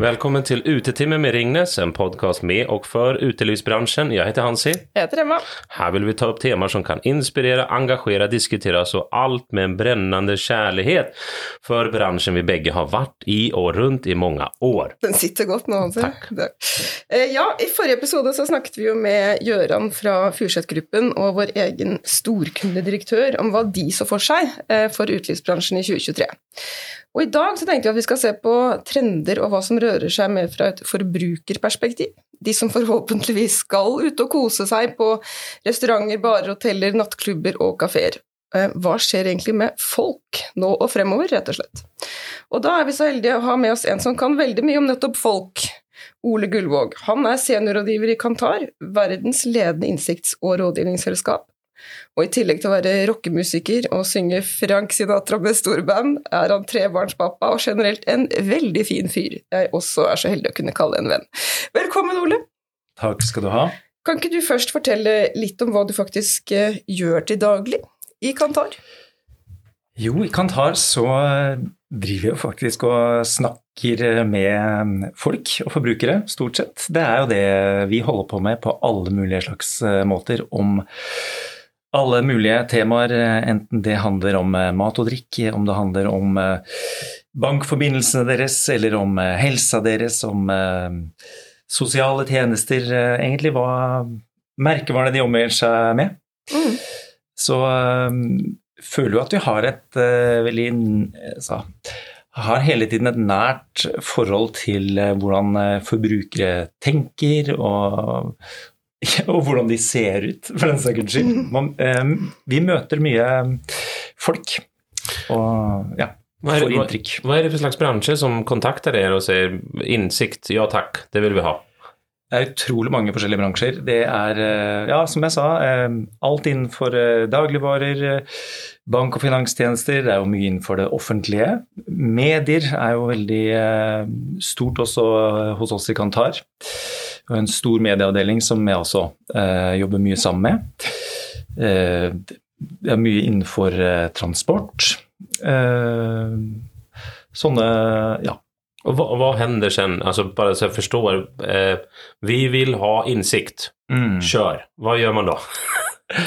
Välkommen til Utetimme med Ringnes, en podcast med og for utelivsbransjen. Jeg heter Hansi. Jeg heter Emma. Her vil vi ta opp temaer som kan inspirere, engasjere, diskutere, og alt med en brennende kjærlighet for bransjen vi begge har vært i og rundt i mange år. Den sitter godt nå, Hansi. Takk. Takk. Eh, Ja, i forrige episode så snakket vi jo med Gjøran fra Furseth-gruppen og vår egen storkundedirektør om hva de så for seg eh, for utelivsbransjen i 2023. Og i dag så tenkte vi at vi skal se på trender og hva som rører seg mer fra et forbrukerperspektiv. De som forhåpentligvis skal ut og kose seg på restauranter, barer, hoteller, nattklubber og kafeer. Eh, Hva skjer egentlig med folk nå og fremover, rett og slett? Og da er vi så heldige å ha med oss en som kan veldig mye om nettopp folk. Ole Gullvåg. Han er seniorrådgiver i Kantar, verdens ledende innsikts- og rådgivningsselskap. Og i tillegg til å være rockemusiker og synge Frank Sinatra med storband, er han trebarnspappa og generelt en veldig fin fyr jeg også er så heldig å kunne kalle en venn. Velkommen, Ole. Takk skal du ha. Kan ikke du først fortelle litt om hva du faktisk eh, gjør til daglig i Kantar? Jo, i Kantar så driver vi jo faktisk og snakker med folk og forbrukere, stort sett. Det er jo det vi holder på med på alle mulige slags eh, måter om alle mulige temaer, eh, enten det handler om eh, mat og drikk, om det handler om bankforbindelsene deres, eller om helsa deres, om sosiale tjenester, egentlig hva merkevarene de omgir seg med. Mm. Så føler jo at vi har et veldig så, har hele tiden et nært forhold til hvordan forbrukere tenker og, og hvordan de ser ut, for den saks skyld. Man, eh, vi møter mye folk og ja, får hva er, inntrykk. Hva er det for slags bransje som kontakter dere og sier innsikt, ja takk, det vil vi ha? Det er utrolig mange forskjellige bransjer. Det er, eh, ja, som jeg sa, eh, alt innenfor eh, dagligvarer, eh, bank- og finanstjenester. Det er jo mye innenfor det offentlige. Medier er jo veldig stort også hos oss i Kantar. Vi har en stor medieavdeling som vi også eh, jobber mye sammen med. Eh, det er mye innenfor eh, transport. Eh, sånne, ja. Og hva, hva hender sen, Altså, bare så jeg forstår. eh, vi vil ha innsikt. Mm. Kjør. Hva gjør man da?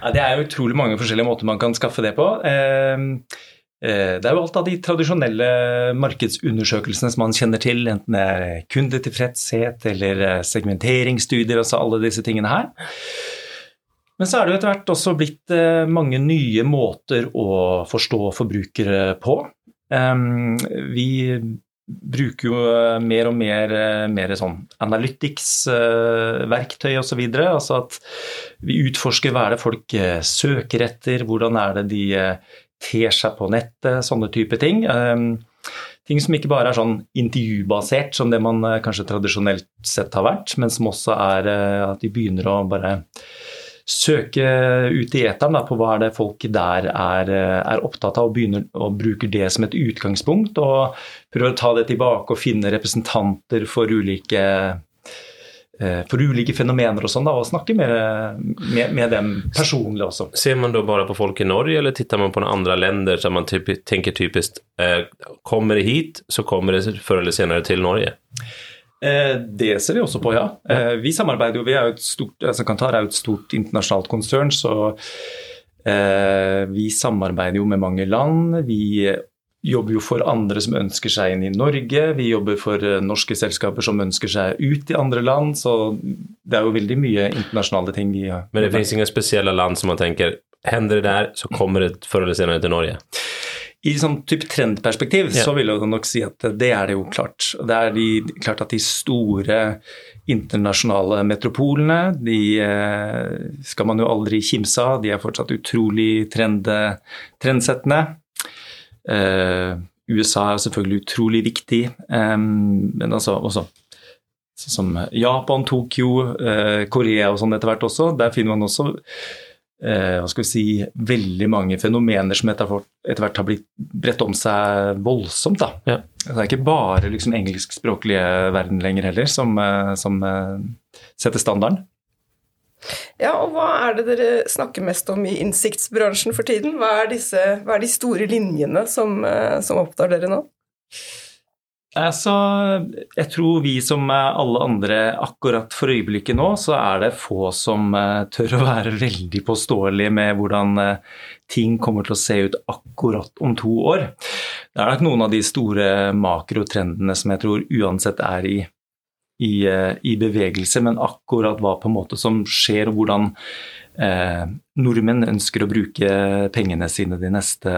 Ja, det er utrolig mange forskjellige måter man kan skaffe det på. Eh, eh, Det er jo alt av de tradisjonelle markedsundersøkelsene som man kjenner til, enten det er kundetilfredshet eller eh, segmenteringsstudier, altså alle disse tingene her. Men så er det jo etter hvert også blitt eh, mange nye måter å forstå forbrukere på. Eh, Vi bruker jo eh, mer og mer, eh, mer sånn analytics-verktøy osv. Altså at vi utforsker hva er det folk eh, søker etter, hvordan er det de eh, ter seg på nettet, sånne type ting. Um, Ting som ikke bare er sånn intervjubasert, som det man eh, kanskje tradisjonelt sett har vært, men som også er eh, at de begynner å bare søke ut i eteren på hva er det folk der er, eh, er opptatt av, og begynner å bruke det som et utgangspunkt. Og prøver å ta det tilbake og finne representanter for ulike for ulike fenomener og sånn, da, og snakke med, med, med dem personlig også. Ser man da bare på folk i Norge eller tittar man på andre land länder så man typ, tenker typisk eh, kommer det hit så kommer det før eller senere til Norge? Eh, Det ser vi også på, ja. Eh, Vi samarbeider jo, vi er jo et stort, altså Kantar er jo et stort internasjonalt konsern, så eh, vi samarbeider jo med mange land. Vi jobber jo for andre som ønsker seg inn i Norge. Vi jobber for eh, norske selskaper som ønsker seg ut i andre land. Så det er jo veldig mye internasjonale ting vi har. Men det finnes ingen spesielle land som man tenker hender det der, så kommer det før eller senere til Norge? I sånn type trendperspektiv yeah. så vil jeg nok si at det er det jo klart. Det er de, klart at de store internasjonale metropolene, de eh, skal man jo aldri kimse av. De er fortsatt utrolig trend, trendsettende. Eh, USA er selvfølgelig utrolig viktig, eh, men altså også sånn som Japan, Tokyo, eh, Korea og sånn etter hvert også. Der finner man også eh, hva skal vi si, veldig mange fenomener som etter hvert, har blitt bredt om seg voldsomt. da. Ja. Det er ikke bare liksom engelskspråklige verden lenger heller som, som setter standarden. Ja, og hva er det dere snakker mest om i innsiktsbransjen for tiden? Hva er, disse, hva er de store linjene som, eh, som opptar dere nå? Altså, jeg tror vi som alle andre akkurat for øyeblikket nå, så er det få som eh, tør å være veldig påståelige med hvordan eh, ting kommer til å se ut akkurat om to år. Det er nok noen av de store makrotrendene som jeg tror uansett er i, i, eh, i bevegelse, men akkurat hva på en måte som skjer, og hvordan eh, nordmenn ønsker å bruke pengene sine de neste,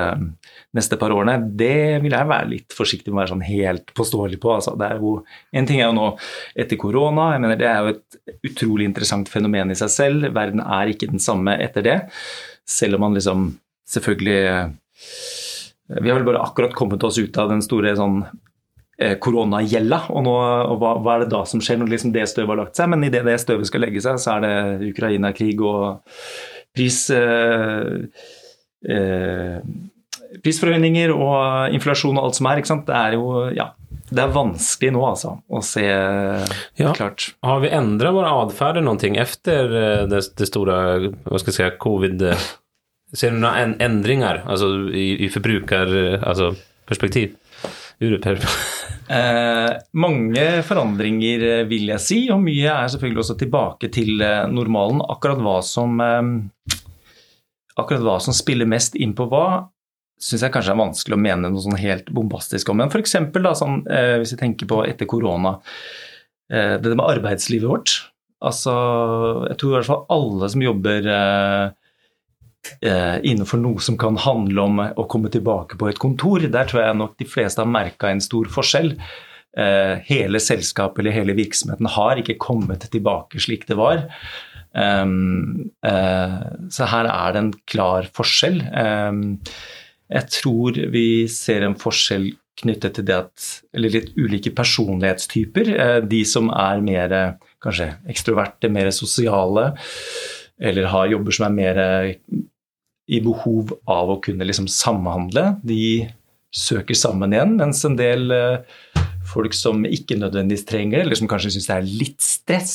neste, par årene, det vil jeg være litt forsiktig med å være sånn helt påståelig på. Altså, jo, en ting er jo nå etter korona, jeg mener det er jo et utrolig interessant fenomen i seg selv. Verden er ikke den samme etter det, selv om man liksom selvfølgelig Vi har vel bare akkurat kommet oss ut av den store sånn Eh, koronagjelda, og, nå, og hva, hva, er det da som skjer når liksom det støvet har lagt seg? Men idet det støvet skal legge seg, så er det Ukraina-krig og pris, eh, eh, prisforhøyninger og inflasjon og alt som er. ikke sant? Det er jo ja, det er vanskelig nå altså, å se ja. klart. Har vi endret vår atferd noe etter eh, det, det, store hva skal jeg si, covid? Ser du noen endringer altså, i, i forbrukerperspektiv? Altså, eh, mange forandringer, eh, vil jeg si, og mye er selvfølgelig også tilbake til eh, normalen. Akkurat hva som, eh, akkurat hva som spiller mest inn på hva, syns jeg kanskje er vanskelig å mene noe sånn helt bombastisk om. Men f.eks. Sånn, eh, hvis vi tenker på etter korona, eh, det med arbeidslivet vårt. Altså, jeg tror i hvert fall alle som jobber eh, innenfor noe som kan handle om å komme tilbake på et kontor. Der tror jeg nok de fleste har merka en stor forskjell. Eh, hele selskapet eller hele virksomheten har ikke kommet tilbake slik det var. Uh, så her er det en klar forskjell. Um, jeg tror vi ser en forskjell knyttet til det at Eller litt ulike personlighetstyper. De som er mer kanskje ekstroverte, mer sosiale, eller har jobber som er mer i behov av å kunne liksom samhandle. De søker sammen igjen, mens en del eh, folk som ikke nødvendigvis trenger det, eller som kanskje syns det er litt stress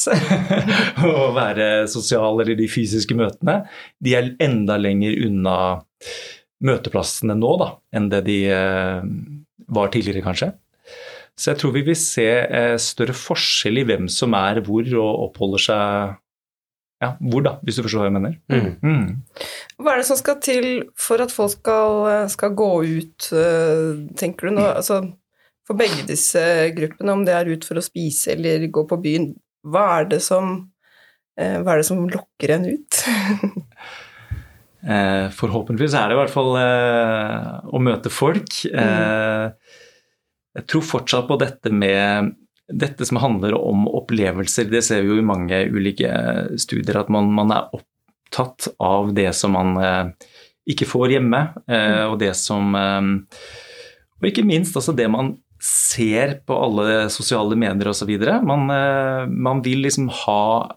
å være sosial eller de fysiske møtene, de er enda lenger unna møteplassene nå da, enn det de eh, var tidligere, kanskje. Så jeg tror vi vil se eh, større forskjell i hvem som er hvor og oppholder seg ja, hvor, da, hvis du forstår hva jeg mener. Mm. Mm. Hva er det som skal til for at folk skal, skal gå ut, eh, tenker du nå? Altså, for begge disse gruppene, om det er ut for å spise eller gå på byen, hva er det som, eh, hva er det som lokker en ut? eh, forhåpentligvis er det i hvert fall eh, å møte folk. Mm. Eh, jeg tror fortsatt på dette med dette som handler om opplevelser, det ser vi jo i mange ulike studier, at man, man er opptatt av det som man eh, ikke får hjemme, eh, og det som eh, Og ikke minst altså det man ser på alle sosiale medier osv. Man, eh, man vil liksom ha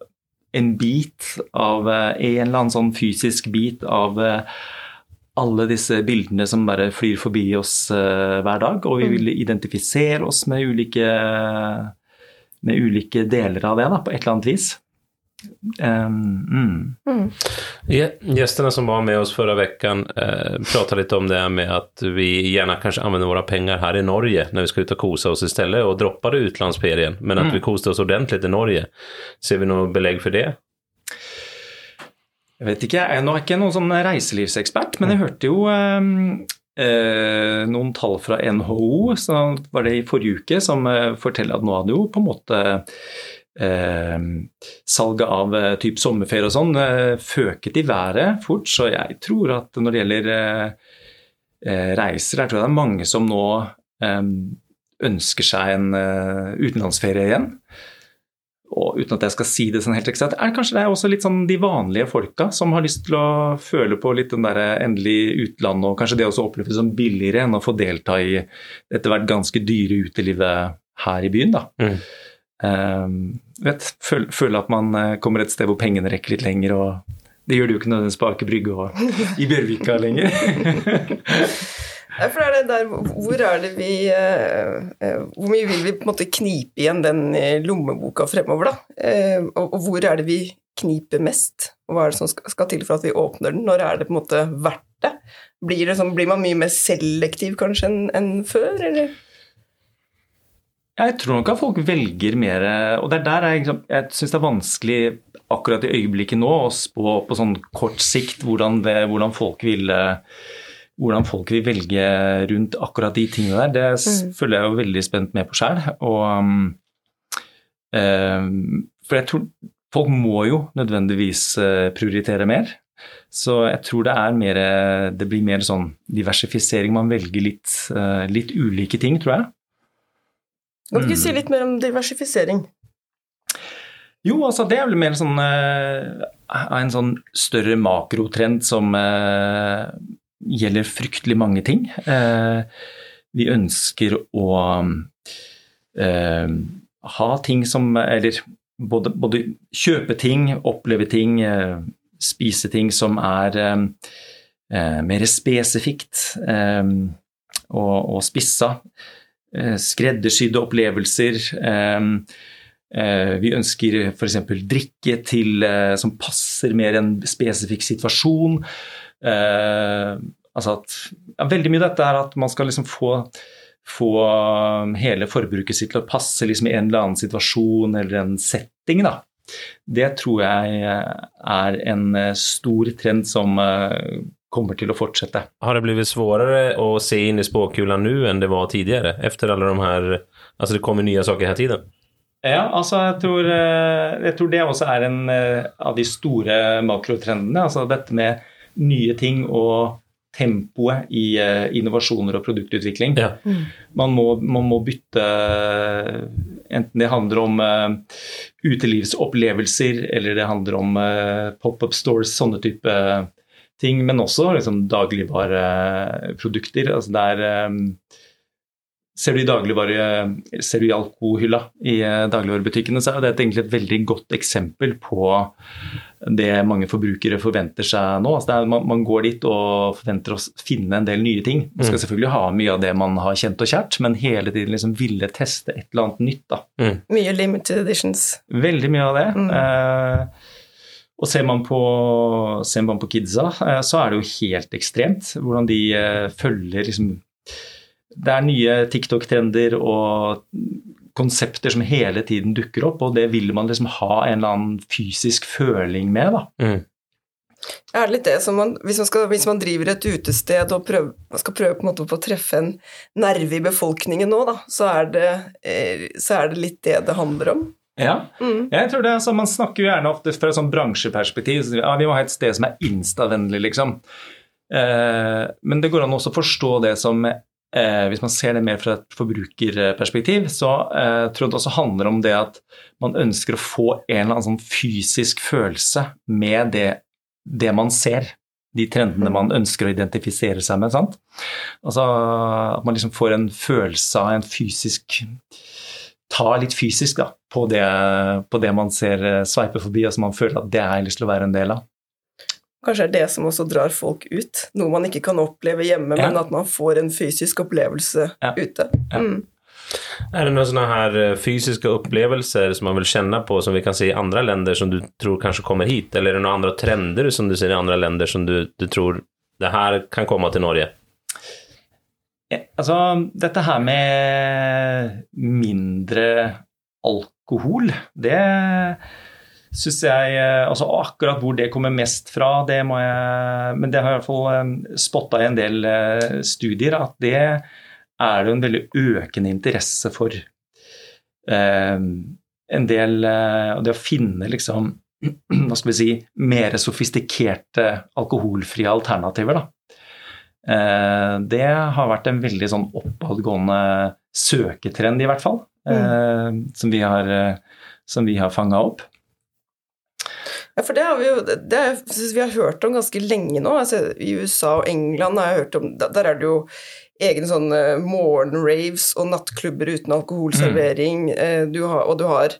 en bit av eh, en eller annen sånn fysisk bit av eh, alle disse bildene som bare flyr forbi oss uh, hver dag. Og vi mm. vil identifisere oss med ulike, med ulike deler av det da, på et eller annet vis. Um, mm. Mm. Gästerna som var med oss förra veckan eh, pratade lite om det med att vi gärna kanske använder våra pengar här i Norge när vi ska ut och kosa oss istället och droppade utlandsferien. Men att mm. vi koste oss ordentligt i Norge. Ser vi något belägg för det? Jeg vet ikke, jeg, er jeg ikke noen sånn reiselivsekspert, men jeg hørte jo ehm, eh, noen tall fra NHO, så var det i forrige uke, som eh, forteller at nå hadde jo på en måte eh, salget av eh, typ sommerferie og sånn eh, føket i været fort. Så jeg tror at når det gjelder eh, reiser, jeg tror det er mange som nå ehm, ønsker seg en utenlandsferie igjen og uten at jeg skal si det sånn helt eksakt, er kanskje det også litt sånn de vanlige folka som har lyst til å føle på litt den der endelig utland, og kanskje det også oppleves som billigere enn å få delta i etter hvert ganske dyre utelivet her i byen. da. Mm. Um, vet, føle, føle at man eh, kommer et sted hvor pengene rekker litt lenger, og det gjør det jo ikke nødvendigvis på Aker Brygge og i Bjørvika lenger. For er det der, hvor er det vi eh, eh, Hvor mye vil vi på en måte knipe igjen den eh, lommeboka fremover, da? Og hvor er det vi kniper mest? Og hva er det som skal til for at vi åpner den? Når er det på en måte verdt det? Blir, det sånn, blir man mye mer selektiv kanskje enn, en før, eller? Jeg tror nok at folk velger mer Og det er der jeg, liksom, jeg syns det er vanskelig akkurat i øyeblikket nå å spå på sånn kort sikt hvordan, det, hvordan, folk vil hvordan folk vil velge rundt akkurat de tingene der. Det mm. følger jeg jo veldig spent med på sjøl. Um, um, for jeg tror folk må jo nødvendigvis uh, prioritere mer. Så jeg tror det er mer Det blir mer sånn diversifisering. Man velger litt, uh, litt ulike ting, tror jeg. Kan du ikke mm. si litt mer om diversifisering? Jo, altså det er vel mer sånn en sånn større makrotrend som gjelder fryktelig mange ting. Uh, vi ønsker å ha ting som Eller både, både, kjøpe ting, oppleve ting, spise ting som er mer spesifikt og, og spissa. Eh, skreddersydde opplevelser. Eh, eh, vi ønsker f.eks. drikke til, som passer mer en spesifikk situasjon. Altså at, ja, veldig mye av dette er at man skal liksom få, få hele forbruket sitt til å passe liksom i en eller annen situasjon eller en setting. Da. Det tror jeg er en stor trend som kommer til å fortsette. Har det blitt vanskeligere å se inn i spåkula nå enn det var tidligere? Efter alle de her Altså, det kommer nye saker hele tiden? Ja, altså jeg tror, eh, jeg tror, det også er en eh, av de store makrotrendene. Altså dette med nye ting og tempoet i eh, innovasjoner og produktutvikling. Ja. Mm. Man, må, man, må, bytte Enten det handler om utelivsopplevelser eller det handler om pop-up stores, sånne type ting, men også liksom, dagligvareprodukter. Altså der um, Ser du i dagligvare, ser du i alkohylla i dagligvarebutikkene, så er det egentlig et veldig godt eksempel på det mange forbrukere forventer seg nå. Altså er, man, man, går dit og forventer å finne en del nye ting. Man skal mm. selvfølgelig ha mye av det man har kjent og kjært, men hele tiden liksom ville teste et eller annet nytt. Da. Mm. Mye limited editions. Veldig mye av det. Mm. Eh, og ser man, på, ser man på kidsa, eh, så er det jo helt ekstremt hvordan de eh, følger liksom Det er nye TikTok-trender og konsepter som hele tiden dukker opp, og det vil man liksom ha en eller annen fysisk føling med. da. Mm. Er det litt det som man, hvis man, skal, hvis man driver et utested og prøver, skal prøve på en måte å treffe en nerve i befolkningen nå, da, så er, det, eh, så er det litt det det handler om? Ja, mm. jeg tror det. Altså, man snakker jo gjerne ofte fra et sånn bransjeperspektiv. Så, ja, vi må ha et sted som er instavennlig, liksom. Eh, men det går an også å forstå det som eh, Hvis man ser det mer fra et forbrukerperspektiv, så eh, tror jeg det også handler om det at man ønsker å få en eller annen sånn fysisk følelse med det, det man ser de trendene man ønsker å identifisere seg med. sant? Altså At man liksom får en følelse av en fysisk ta litt fysisk da, på det, på det man ser eh, sveipe forbi, og som man føler at det jeg lyst til å være en del av. Kanskje det er det som også drar folk ut. Noe man ikke kan oppleve hjemme, ja. men at man får en fysisk opplevelse ja. ute. Ja. Mm. Er det noen sånne her eh, fysiske opplevelser som man vil kjenne på, som vi kan se i andre land, som du tror kanskje kommer hit? Eller er det noen andre trender som du ser i andre land, som du, du tror det her kan komme til Norge? Altså, dette her med mindre alkohol, det syns jeg altså Akkurat hvor det kommer mest fra, det må jeg Men det har jeg i hvert fall eh, spotta i en del eh, studier, at det er det en veldig økende interesse for. Eh, en del Og det å finne liksom hva skal vi si, mer sofistikerte alkoholfrie alternativer. da. Eh, det har vært en veldig sånn oppadgående søketrend, i hvert fall, mm. Eh, som vi har, eh, som vi har fanga opp. Ja, for det har vi jo det synes vi har hørt om ganske lenge nå. Altså, I USA og England har jeg hørt om Der er det jo egne sånne morgenraves og nattklubber uten alkoholservering, mm. du har, og du har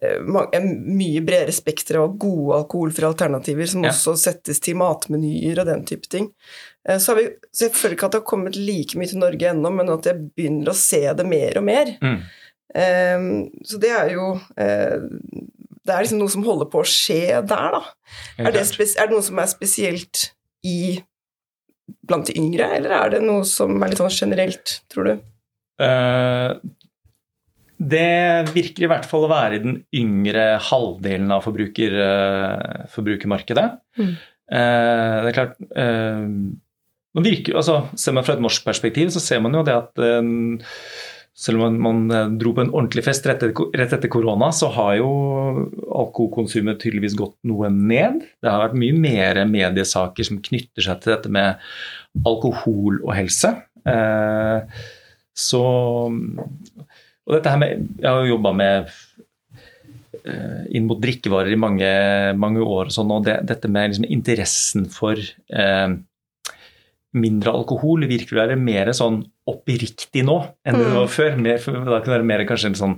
en mye bredere spekter av gode alkoholfrie alternativer som ja. også settes til matmenyer og den type ting. Så så, vi, så, jeg føler ikke at det har kommet like mye til Norge ennå, men at jeg begynner å se det mer og mer. Mm. Um, så det er jo uh, Det er liksom noe som holder på å skje der, da. Er det, er det, noe som er spesielt i blant de yngre, eller er det noe som er litt sånn generelt, tror du? Uh, Det virker i hvert fall å være i den yngre halvdelen av forbruker, uh, forbrukermarkedet. Mm. Uh, det er klart man virker, altså, Ser man fra et norsk perspektiv, så ser man jo det at selv om man, eh, dro på en ordentlig fest rett etter, korona, så har jo alkoholkonsumet tydeligvis gått noe ned. Det har vært mye mer mediesaker som knytter seg til dette med alkohol og helse. Eh, så Og dette her med Jeg har jo jobba med eh, inn mot drikkevarer i mange, mange år og sånn, og det, dette med liksom interessen for eh, mindre alkohol virker å være mer sånn oppriktig nå enn det var før. Mer, da kan det være mer kanskje en sånn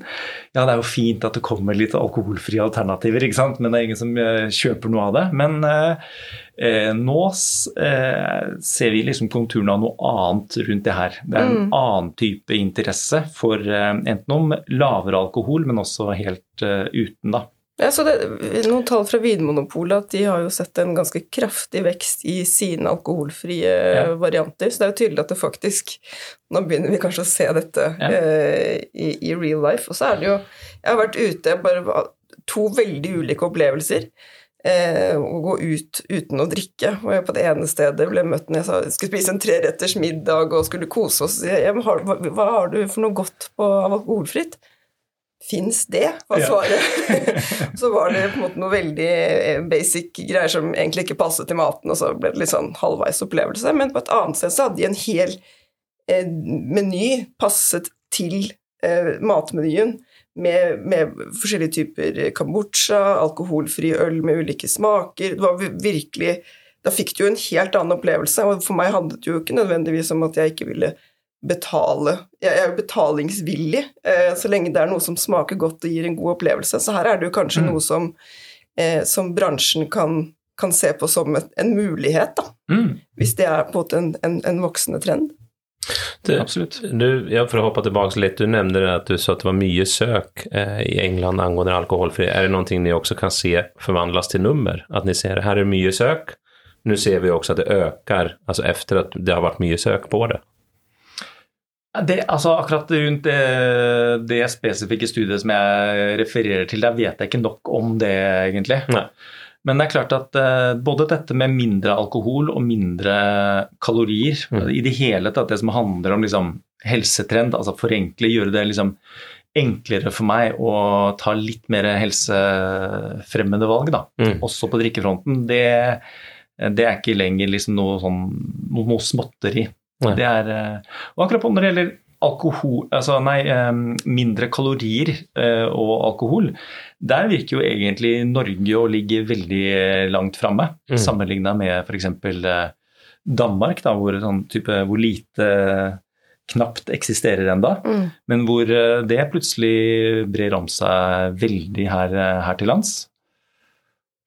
Ja, det er jo fint at det kommer litt alkoholfrie alternativer, ikke sant? men det er ingen som eh, kjøper noe av det. Men eh, eh, nå eh, ser vi liksom konturene av noe annet rundt det her. Det er en Mm. annen type interesse for eh, enten om lavere alkohol, men også helt eh, uten, da. Ja, så det, noen tall fra Vinmonopolet at de har jo sett en ganske kraftig vekst i sine alkoholfrie Ja. varianter. Så det er jo tydelig at det faktisk Nå begynner vi kanskje å se dette Ja. eh, i, i real life. Og så er det jo Jeg har vært ute bare to veldig ulike opplevelser. Eh, å gå ut uten å drikke. Og jeg på det ene stedet ble møtt når jeg sa jeg skulle spise en treretters middag og skulle kose oss. Jeg, hva, hva har du for noe godt på, av alkoholfritt? Fins det? var Ja. så var det på en måte noe veldig eh, basic greier som egentlig ikke passet til maten, og så ble det litt sånn halvveis opplevelse. Men på et annet sted så hadde de en hel eh, meny passet til eh, matmenyen. Med, med forskjellige typer kambodsja, alkoholfri øl med ulike smaker. Det var virkelig Da fikk du jo en helt annen opplevelse, og for meg handlet det jo ikke nødvendigvis om at jeg ikke ville betale Jeg er jo betalingsvillig eh, så lenge det er noe som smaker godt og gir en god opplevelse. Så her er det jo kanskje Mm. noe som, eh, som bransjen kan, kan se på som en mulighet, da. Mm, Hvis det er på en måte en, en, en voksende trend. Du, absolutt. du, ja, for å hoppe tilbake litt, du nevnte det at du sa at det var mye søk eh, i England angående alkoholfri. Er det noe ni også kan se forvandles til nummer? At ni ser her er mye søk, nå ser vi også at det øker altså etter at det har vært mye søk på det. Det, altså akkurat rundt det, det spesifikke studiet som jeg refererer til, der vet jeg ikke nok om det, egentlig. Nei. Men det er klart at eh, både dette med mindre alkohol og mindre kalorier, Mm. i det hele tatt det som handler om liksom, helsetrend, altså forenkle, gjøre det liksom enklere for meg å ta litt mer helsefremmende valg, da. Mm. Også på drikkefronten, det, det er ikke lenger liksom noe sånn noe, noe småtteri. Nei. Det er, eh, og akkurat på når det gjelder alkohol, altså nei, eh, mindre kalorier eh, og alkohol, der virker jo egentlig Norge å ligge veldig eh, langt framme, Mm. sammenligna med f.eks. Danmark, da, hvor, sånn type, hvor lite knapt eksisterer enda, men hvor det plutselig brer om seg veldig her, her til lands.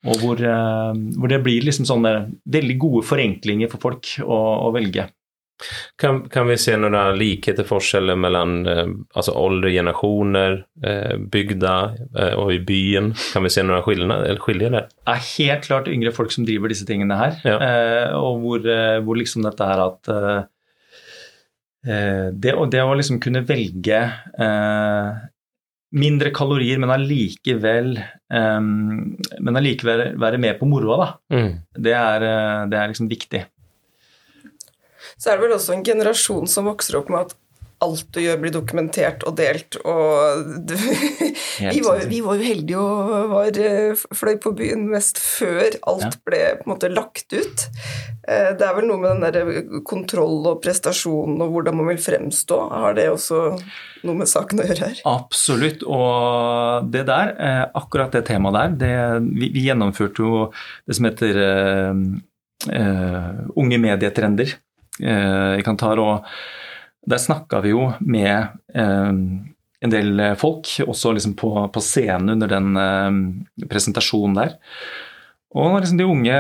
Og hvor, hvor det blir liksom sånne veldig gode forenklinger for folk å, å velge. Kan, kan vi se noen likheter, forskjeller mellom eh, altså ålder, generasjoner, eh, bygda eh, og i byen? Kan vi se noen skillnader? Skiljer der? Det er helt klart yngre folk som driver disse tingene her. Ja. Eh, og hvor, eh, hvor liksom dette her at eh, eh, det, det å liksom kunne velge eh, mindre kalorier, men allikevel eh, Men allikevel være med på moroa, da. Mm. Det er, eh, det er liksom viktig. Så er det vel også en generasjon som vokser opp med at alt du gjør, blir dokumentert og delt, og vi, var, vi var jo heldige og var, eh, fløy på byen mest før alt ble på en måte lagt ut. Eh, Det er vel noe med den der kontroll og prestasjon og hvordan man vil fremstå. Har det også noe med saken å gjøre her? Absolutt. Og det der, eh, akkurat det temaet der, det, vi, vi gjennomførte jo det som heter uh, eh, Unge medietrender eh, i Kantar. Og der snakka vi jo med eh, en del folk, også liksom på, på scenen under den eh, presentasjonen der. Og liksom de unge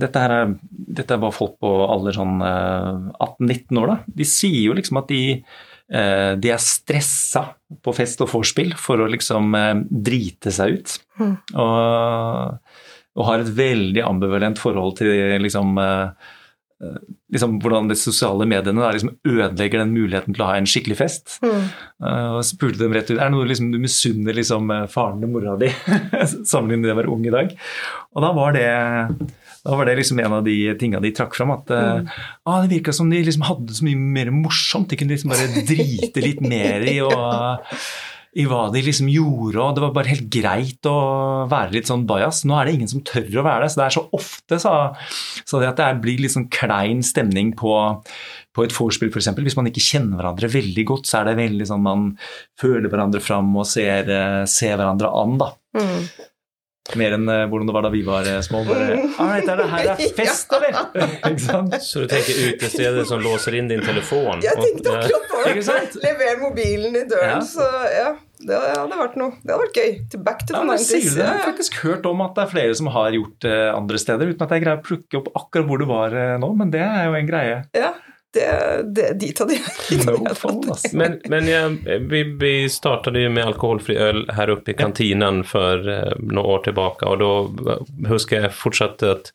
Dette her er, dette bare folk på alder sånn eh, 18-19 år, da. De sier jo liksom at de eh, de er stressa på fest og vorspiel for å liksom eh, drite seg ut. Mm. Og, og har et veldig ambivalent forhold til liksom eh, liksom, hvordan de sosiale mediene da, liksom ødelegger den muligheten til å ha en skikkelig fest. Mm. Uh, og spurte dem rett ut er det noe liksom, du misunner liksom, faren og mora di sammenlignet med å være ung i dag. Og da var det, da var det liksom en av de tinga de trakk fram. At mm. ah, det virka som de liksom hadde så mye mer morsomt. De kunne liksom bare drite litt mer i og i hva de liksom gjorde, og det var bare helt greit å være litt sånn bajas. Nå er det ingen som tør å være det, så det er så ofte så, så det at det blir litt sånn klein stemning på, på et vorspiel f.eks. Hvis man ikke kjenner hverandre veldig godt, så er det veldig sånn man føler hverandre fram og ser, eh, ser hverandre an, da. Mm. Mer enn uh, hvordan det var da vi var uh, små. Bare, Alright, er det her er fest, eller? Så du tenker utestedet som låser inn din telefon? Jeg tenkte akkurat på det. Lever mobilen i døren, ja. så ja. Det hadde vært noe. Det hadde vært gøy. Back to the ja, 90s. Jeg har faktisk hørt om at det er flere som har gjort det uh, andre steder, uten at jeg greier å plukke opp akkurat hvor du var uh, nå, men det er jo en greie. Ja, det, det, dit hadde jeg no Men, men ja, vi, vi startet jo med alkoholfri øl her oppe i kantinen for eh, noen år tilbake, og da husker jeg fortsatt at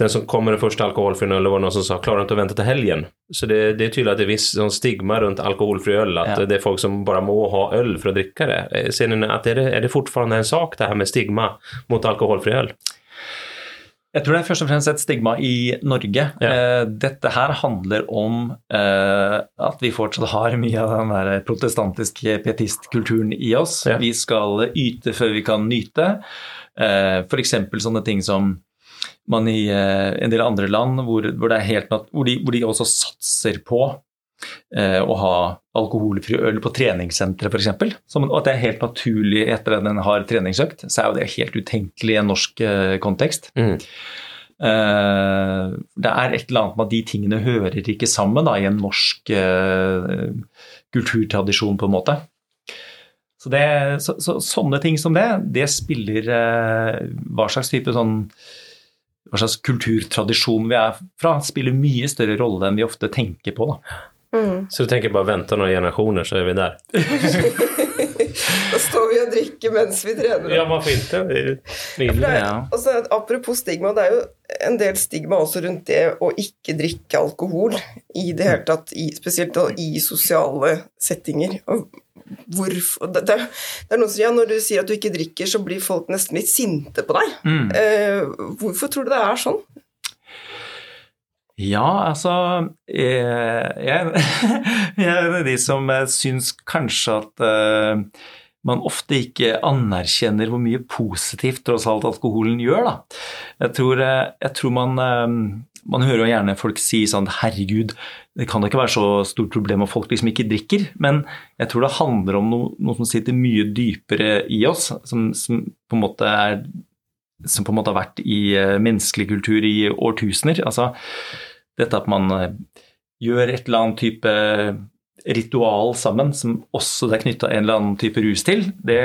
den som kom med den første alkoholfri øl, var noen som sa 'klarer du ikke å vente til helgen'. Så det, det, er tydelig at det er viss sånn stigma rundt alkoholfri øl, at ja. det er folk som bare må ha øl for å drikke det. Eh, ser dere at er det, er det fortfarande en sak, det her med stigma mot alkoholfri øl? Jeg tror det er først og fremst et stigma i Norge. Ja. Eh, dette her handler om eh, at vi fortsatt har mye av den der protestantiske pietistkulturen i oss. Ja. Vi skal yte før vi kan nyte. Eh, F.eks. sånne ting som man i en del andre land hvor, hvor, hvor, de, hvor de også satser på å ha alkoholfri øl på treningssenteret f.eks. Og at det er helt naturlig etter at en har treningsøkt, så er jo det helt utenkelig i en norsk eh, kontekst. Mm. Eh, det er et eller annet med at de tingene hører ikke sammen da, i en norsk kulturtradisjon, på en måte. Så, det, så, så, sånne ting som det, det spiller hva slags type sånn hva slags kulturtradisjon vi er fra, spiller mye større rolle enn vi ofte tenker på. da. Mm. Så du tenker bare vente noen generasjoner, så er vi der? da står vi og drikker mens vi trener. Ja, hvorfor ikke? Ja, altså, apropos stigma, det er jo en del stigma også rundt det å ikke drikke alkohol i det hele tatt, i, spesielt i sosiale settinger. Hvorfor, det, det, er noen som sier ja, Når du sier at du ikke drikker, så blir folk nesten litt sinte på deg. Mm. Eh, hvorfor tror du det er sånn? Ja, altså Jeg, jeg, jeg er en av de som syns kanskje at uh, man ofte ikke anerkjenner hvor mye positivt tross alt alkoholen gjør. Da. Jeg tror, eh, jeg tror man, man hører jo gjerne folk si sånn Herregud, det kan da ikke være så stort problem at folk liksom ikke drikker. Men jeg tror det handler om noe, noe som sitter mye dypere i oss, som, som på en måte er som på en måte har vært i eh, menneskelig kultur i årtusener. Altså dette at man eh, gjør et eller annet type ritual sammen som også det er knytta en eller annen type rus til, det,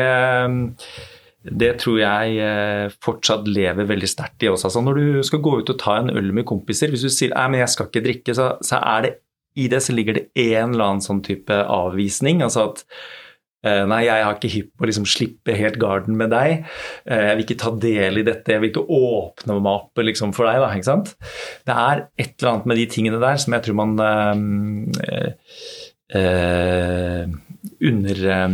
det tror jeg eh, fortsatt lever veldig sterkt i oss. Altså når du skal gå ut og ta en øl med kompiser, hvis du sier at jeg skal ikke drikke, så, så er det i det så ligger det en eller annen sånn type avvisning. altså at Eh, nei, jeg har ikke hypp på å liksom slippe helt garden med deg. Eh, jeg vil ikke ta del i dette, jeg vil ikke åpne meg opp liksom, for deg. Da, ikke sant? Det er et eller annet med de tingene der som jeg tror man eh, eh, under, eh,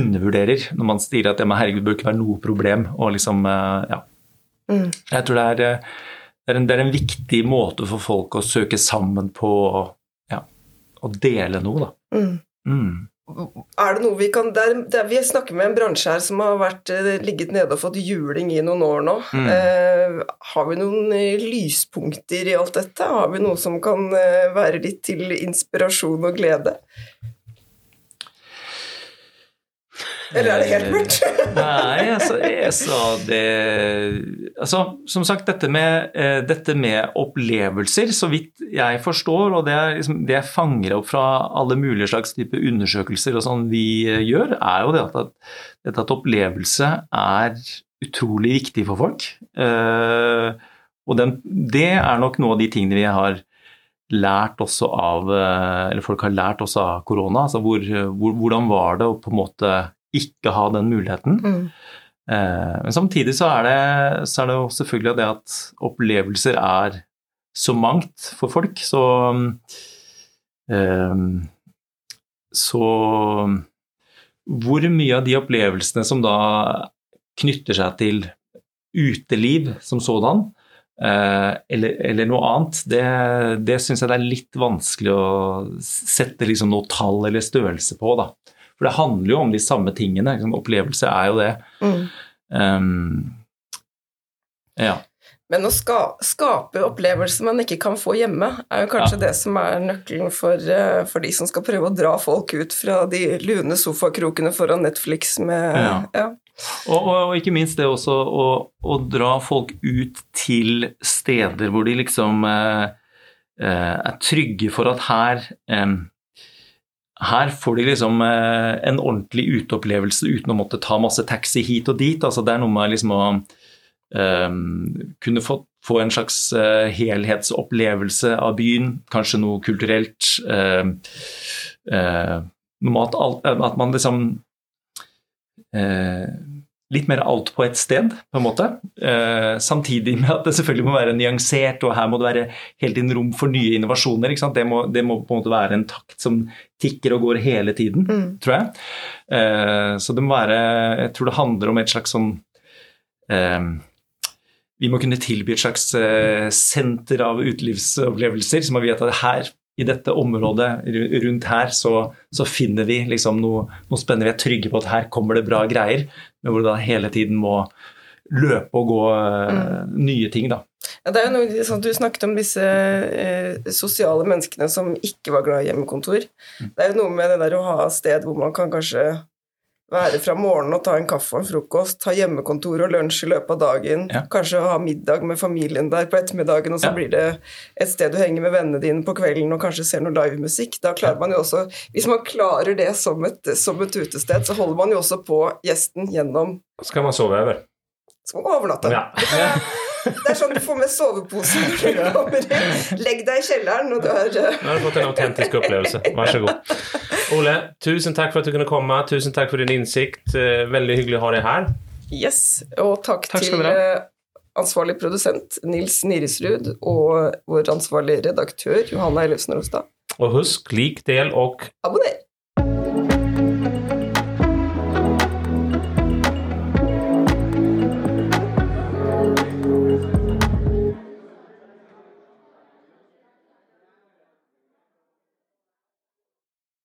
undervurderer når man sier at ja, herregud, det bør ikke være noe problem. Og liksom, eh, ja. Mm. Jeg tror det er, det, er en, det er, en, viktig måte for folk å søke sammen på ja, å dele noe, da. Mm. Mm er det noe vi kan der, der, Vi snakker med en bransje her som har vært, eh, ligget nede og fått juling i noen år nå. Mm. Eh, har vi noen eh, lyspunkter i alt dette? Har vi noe som kan eh, være litt til inspirasjon og glede? Eller er det helt mørkt? Nei, altså, jeg sa det Altså, som sagt, dette med, uh, dette med opplevelser, så vidt jeg forstår, og det, er, liksom, det jeg fanger opp fra alle mulige slags type undersøkelser og sånn vi uh, gjør, er jo det at, at, at, opplevelse er utrolig viktig for folk. Uh, og den, det er nok noe av de tingene vi har lært også av Eller folk har lært også av korona. Altså hvor, hvor, hvordan var det å på en måte ikke ha den muligheten. Mm. Eh, men samtidig så er, det, så er det jo selvfølgelig det at opplevelser er så mangt for folk, så eh, Så hvor mye av de opplevelsene som da knytter seg til uteliv som sådan, eh, eller, eller, noe annet, det, det syns jeg det er litt vanskelig å sette liksom noe tall eller størrelse på. da. For det handler jo om de samme tingene. Liksom, opplevelse er jo det. Mm. Um, ja. Men å ska, skape opplevelser man ikke kan få hjemme, er jo kanskje ja. det som er nøkkelen for, uh, for, de som skal prøve å dra folk ut fra de lune sofakrokene foran Netflix med ja. ja. Og, og, og, ikke minst det også å, å, dra folk ut til steder hvor de liksom uh, uh, er trygge for at her um, her får de liksom en ordentlig uteopplevelse uten å måtte ta masse taxi hit og dit. Altså det er noe med liksom å Ehm, kunne få, få, en slags uh, helhetsopplevelse av byen, kanskje noe kulturelt. Uh, uh, noe at, alt, at, man liksom Litt mer alt på ett sted, på en måte. samtidig med at det selvfølgelig må være nyansert, og her må det være hele tiden rom for nye innovasjoner. Det må, det, må, på en måte være en takt som tikker og går hele tiden, mm. tror jeg. så det må være Jeg tror det handler om et slags sånn vi må kunne tilby et slags uh, senter av utelivsopplevelser. som vi vet at her, i dette området rundt her, så, så finner vi liksom noe, noe, spennende. Vi er trygge på at her kommer det bra greier, men hvor du da hele tiden må løpe og gå uh, mm. nye ting, da. Ja, det er jo noe, sånn, Du snakket om disse eh, sosiale menneskene som ikke var glad i hjemmekontor. Mm. Det er jo noe med det der å ha sted hvor man kan kanskje være fra morgenen og ta en kaffe og en frokost, ha hjemmekontor og lunsj i løpet av dagen, ja. kanskje ha middag med familien der på ettermiddagen, og så ja. blir det et sted du henger med vennene dine på kvelden og kanskje ser noe livemusikk. Da klarer man jo også Hvis man klarer det som et, som et utested, så holder man jo også på gjesten gjennom Skal man sove over? Skal man overnatte. Ja. Det er sånn du får med sovepose når du kommer inn. Legg deg i kjelleren, når du har Nå har du fått en autentisk opplevelse. Vær så god. Ole, tusen takk for at du kunne komme. Tusen takk for din innsikt. Eh, veldig hyggelig å ha deg her. Yes, og takk, takk til eh, ansvarlig produsent Nils Nirisrud og vår ansvarlige redaktør Johanna Ellefsen Rostad. Og husk, lik, del og Abonner.